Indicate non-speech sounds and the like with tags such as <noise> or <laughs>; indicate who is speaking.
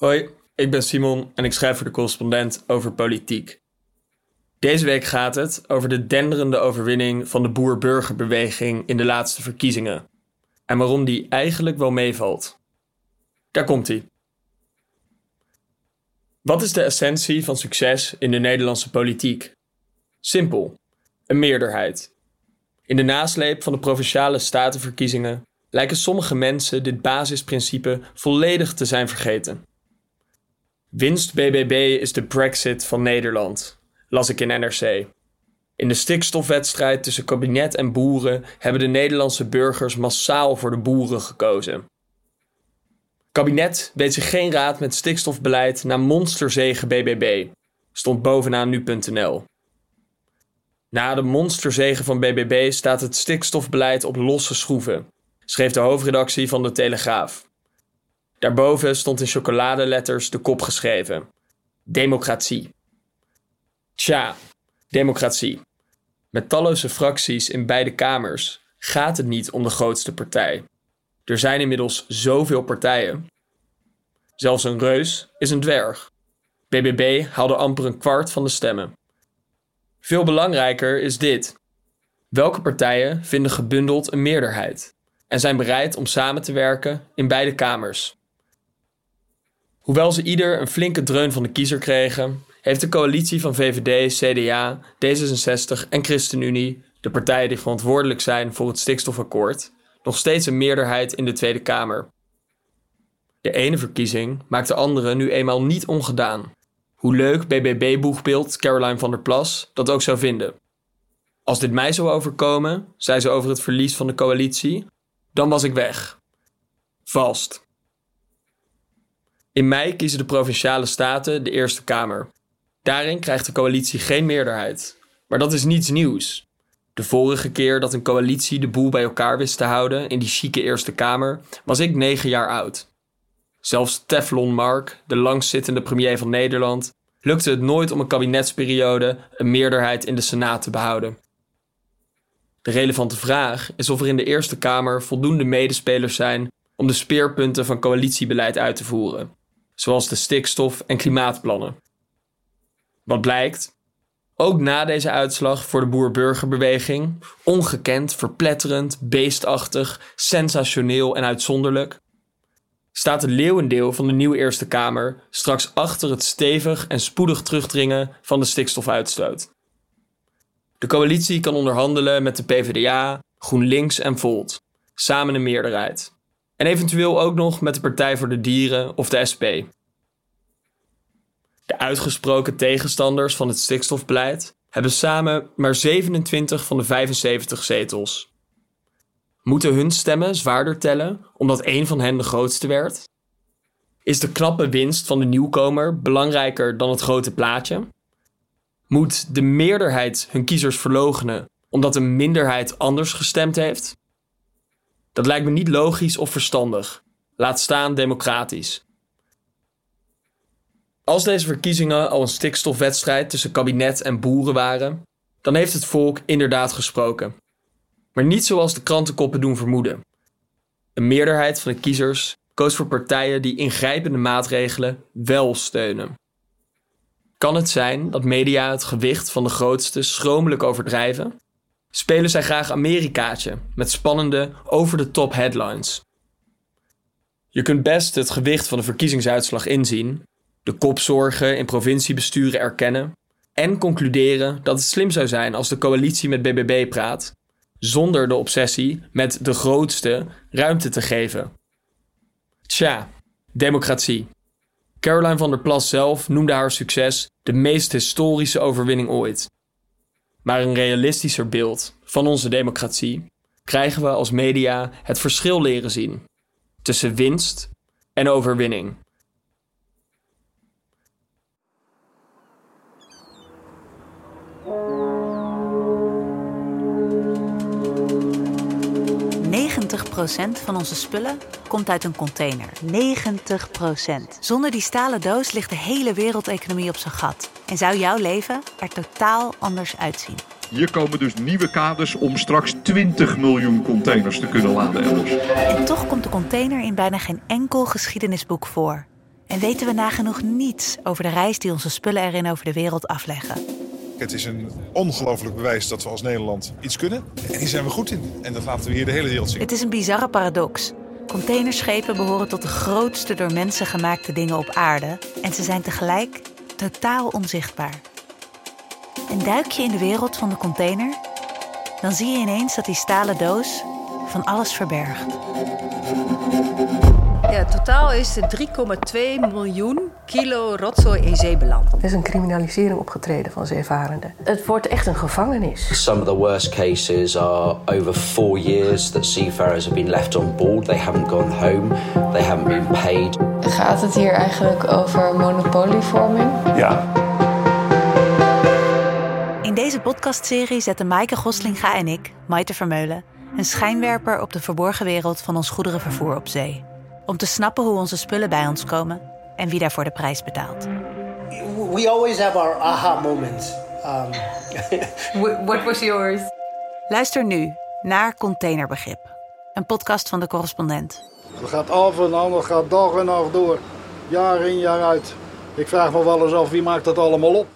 Speaker 1: Hoi, ik ben Simon en ik schrijf voor de correspondent over politiek. Deze week gaat het over de denderende overwinning van de boer-burgerbeweging in de laatste verkiezingen en waarom die eigenlijk wel meevalt. Daar komt hij. Wat is de essentie van succes in de Nederlandse politiek? Simpel: een meerderheid. In de nasleep van de provinciale statenverkiezingen lijken sommige mensen dit basisprincipe volledig te zijn vergeten. Winst BBB is de Brexit van Nederland, las ik in NRC. In de stikstofwedstrijd tussen kabinet en boeren hebben de Nederlandse burgers massaal voor de boeren gekozen. Kabinet weet zich geen raad met stikstofbeleid na monsterzegen BBB, stond bovenaan nu.nl. Na de monsterzegen van BBB staat het stikstofbeleid op losse schroeven, schreef de hoofdredactie van de Telegraaf. Daarboven stond in chocoladeletters de kop geschreven: Democratie. Tja, democratie. Met talloze fracties in beide kamers gaat het niet om de grootste partij. Er zijn inmiddels zoveel partijen. Zelfs een reus is een dwerg. BBB haalde amper een kwart van de stemmen. Veel belangrijker is dit. Welke partijen vinden gebundeld een meerderheid en zijn bereid om samen te werken in beide kamers? Hoewel ze ieder een flinke dreun van de kiezer kregen, heeft de coalitie van VVD, CDA, D66 en ChristenUnie, de partijen die verantwoordelijk zijn voor het stikstofakkoord, nog steeds een meerderheid in de Tweede Kamer. De ene verkiezing maakt de andere nu eenmaal niet ongedaan. Hoe leuk BBB-boegbeeld Caroline van der Plas dat ook zou vinden. Als dit mij zou overkomen, zei ze over het verlies van de coalitie, dan was ik weg. Vast. In mei kiezen de provinciale staten de Eerste Kamer. Daarin krijgt de coalitie geen meerderheid. Maar dat is niets nieuws. De vorige keer dat een coalitie de boel bij elkaar wist te houden in die chique Eerste Kamer, was ik negen jaar oud. Zelfs Teflon Mark, de langzittende premier van Nederland, lukte het nooit om een kabinetsperiode een meerderheid in de Senaat te behouden. De relevante vraag is of er in de Eerste Kamer voldoende medespelers zijn om de speerpunten van coalitiebeleid uit te voeren, zoals de stikstof- en klimaatplannen. Wat blijkt? Ook na deze uitslag voor de boer-burgerbeweging, ongekend, verpletterend, beestachtig, sensationeel en uitzonderlijk, staat het leeuwendeel van de nieuwe Eerste Kamer straks achter het stevig en spoedig terugdringen van de stikstofuitstoot. De coalitie kan onderhandelen met de PvdA, GroenLinks en Volt, samen een meerderheid. En eventueel ook nog met de Partij voor de Dieren of de SP. De uitgesproken tegenstanders van het stikstofbeleid hebben samen maar 27 van de 75 zetels. Moeten hun stemmen zwaarder tellen omdat één van hen de grootste werd? Is de knappe winst van de nieuwkomer belangrijker dan het grote plaatje? Moet de meerderheid hun kiezers verlogenen omdat een minderheid anders gestemd heeft? Dat lijkt me niet logisch of verstandig, laat staan democratisch. Als deze verkiezingen al een stikstofwedstrijd tussen kabinet en boeren waren, dan heeft het volk inderdaad gesproken. Maar niet zoals de krantenkoppen doen vermoeden. Een meerderheid van de kiezers koos voor partijen die ingrijpende maatregelen wel steunen. Kan het zijn dat media het gewicht van de grootste schromelijk overdrijven? Spelen zij graag Amerikaatje met spannende over-the-top headlines? Je kunt best het gewicht van de verkiezingsuitslag inzien, de kopzorgen in provinciebesturen erkennen en concluderen dat het slim zou zijn als de coalitie met BBB praat zonder de obsessie met de grootste ruimte te geven. Tja, democratie. Caroline van der Plas zelf noemde haar succes de meest historische overwinning ooit. Maar een realistischer beeld van onze democratie krijgen we als media het verschil leren zien tussen winst en overwinning.
Speaker 2: 90% van onze spullen komt uit een container. 90%. Zonder die stalen doos ligt de hele wereldeconomie op zijn gat. En zou jouw leven er totaal anders uitzien.
Speaker 3: Hier komen dus nieuwe kaders om straks 20 miljoen containers te kunnen laden elders.
Speaker 2: En toch komt de container in bijna geen enkel geschiedenisboek voor. En weten we nagenoeg niets over de reis die onze spullen erin over de wereld afleggen.
Speaker 4: Het is een ongelooflijk bewijs dat we als Nederland iets kunnen. En hier zijn we goed in. En dat laten we hier de hele wereld zien.
Speaker 2: Het is een bizarre paradox. Containerschepen behoren tot de grootste door mensen gemaakte dingen op aarde. En ze zijn tegelijk totaal onzichtbaar. En duik je in de wereld van de container, dan zie je ineens dat die stalen doos van alles verbergt.
Speaker 5: Ja, totaal is er 3,2 miljoen kilo rotzooi in zee beland.
Speaker 6: Er is een criminalisering opgetreden van zeevarenden. Het wordt echt een gevangenis.
Speaker 7: Some of the worst cases are over four years that seafarers have been left on board. They haven't gone home. They haven't been paid.
Speaker 8: Gaat het hier eigenlijk over monopolievorming?
Speaker 4: Ja.
Speaker 2: In deze podcastserie zetten Maaike Goslinga en ik, Maite Vermeulen, een schijnwerper op de verborgen wereld van ons goederenvervoer op zee. Om te snappen hoe onze spullen bij ons komen en wie daarvoor de prijs betaalt.
Speaker 9: we always have our aha moments. Um, <laughs>
Speaker 8: What was yours?
Speaker 2: Luister nu naar Containerbegrip, een podcast van de correspondent.
Speaker 10: Het gaat af en aan, het gaat dag en nacht door. Jaar in, jaar uit. Ik vraag me wel eens af wie maakt dat allemaal op.